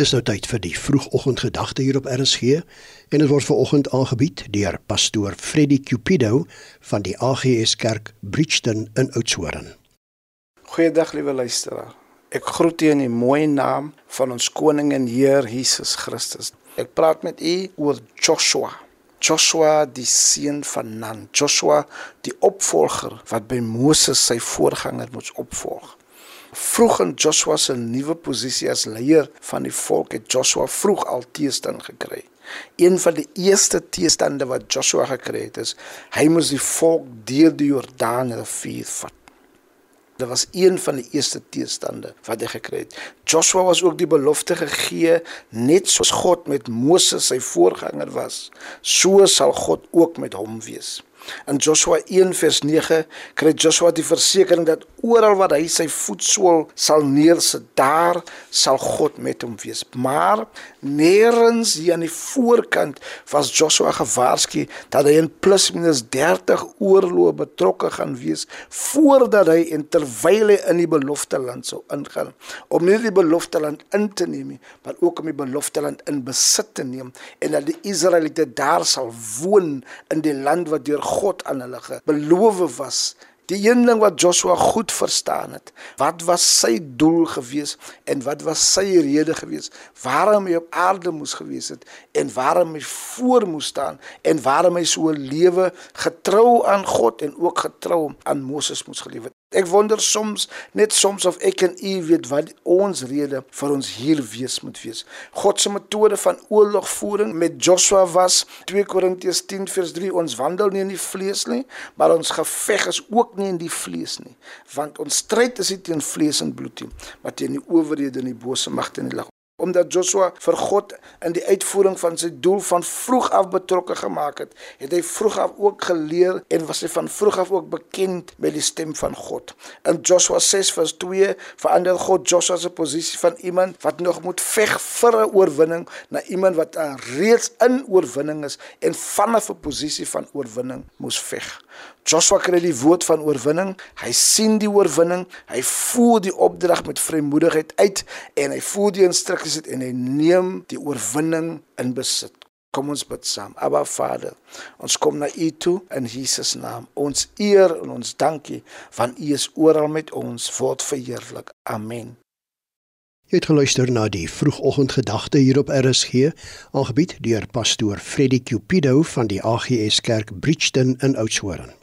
Dis nou tyd vir die vroegoggendgedagte hier op RSG en dit word veraloggend aangebied deur pastoor Freddie Cupido van die AGS Kerk Bridgton in Oudtshoorn. Goeiedag liewe luisteraar. Ek groet u in die mooi naam van ons koning en Heer Jesus Christus. Ek praat met u oor Joshua. Joshua die seun van Nun. Joshua die opvolger wat by Moses sy voorganger moes opvolg. Vroeg in Joshua se nuwe posisie as leier van die volk het Joshua vroeg al teestand gekry. Een van die eerste teestande wat Joshua gekry het is hy moes die volk deur die Jordaan rivier vat. Dit was een van die eerste teestande wat hy gekry het. Joshua was ook die belofte gegee net soos God met Moses sy voorganger was, so sal God ook met hom wees. In Joshua 1 vers 9 kry Joshua die versekering dat oral waar hy sy voetsool sal neersit, daar sal God met hom wees. Maar nêrens hier aan die voorkant was Joshua gewaarsku dat hy in plus minus 30 oorloë betrokke gaan wees voordat hy en terwyl hy in die beloofde land sou ingaan om nie die beloofde land in te neem nie, maar ook om die beloofde land in besit te neem en dat die Israeliete daar sal woon in die land wat deur God aan hulle beloof was Die een ding wat Joshua goed verstaan het, wat was sy doel gewees en wat was sy rede gewees waarom hy op aarde moes gewees het en waarom hy voor moes staan en waarom hy so lewe getrou aan God en ook getrou aan Moses moes geleef het. Ek wonder soms net soms of ek en u weet wat ons rede vir ons hier wees moet wees. God se metode van oorlogvoering met Joshua was 2 Korintiërs 10 vers 3 ons wandel nie in die vlees nie, maar ons geveg is ook nie in die vlees nie, want ons stryd is nie teen vlees en bloed nie, maar teen die owerhede en die bose magte in die lig omdat Joshua vir God in die uitvoering van sy doel van vroeg af betrokke gemaak het, het hy vroeg af ook geleer en was hy van vroeg af ook bekend met die stem van God. In Joshua 6 vers 2 verander God Joshua se posisie van iemand wat nog moet veg vir 'n oorwinning na iemand wat reeds in oorwinning is en vanaf 'n posisie van oorwinning moes veg. Joshua kry die woord van oorwinning. Hy sien die oorwinning. Hy voel die opdrag met vrymoedigheid uit en hy voel die instruksies uit en hy neem die oorwinning in besit. Kom ons bid saam. Aba Vader, ons kom na U toe in Jesus naam. Ons eer en ons dankie want U is oral met ons. Word verheerlik. Amen. Jy het geluister na die vroegoggendgedagte hier op RSG, aangebied deur pastoor Freddie Cupido van die AGS Kerk Bridgton in Oudtshoorn.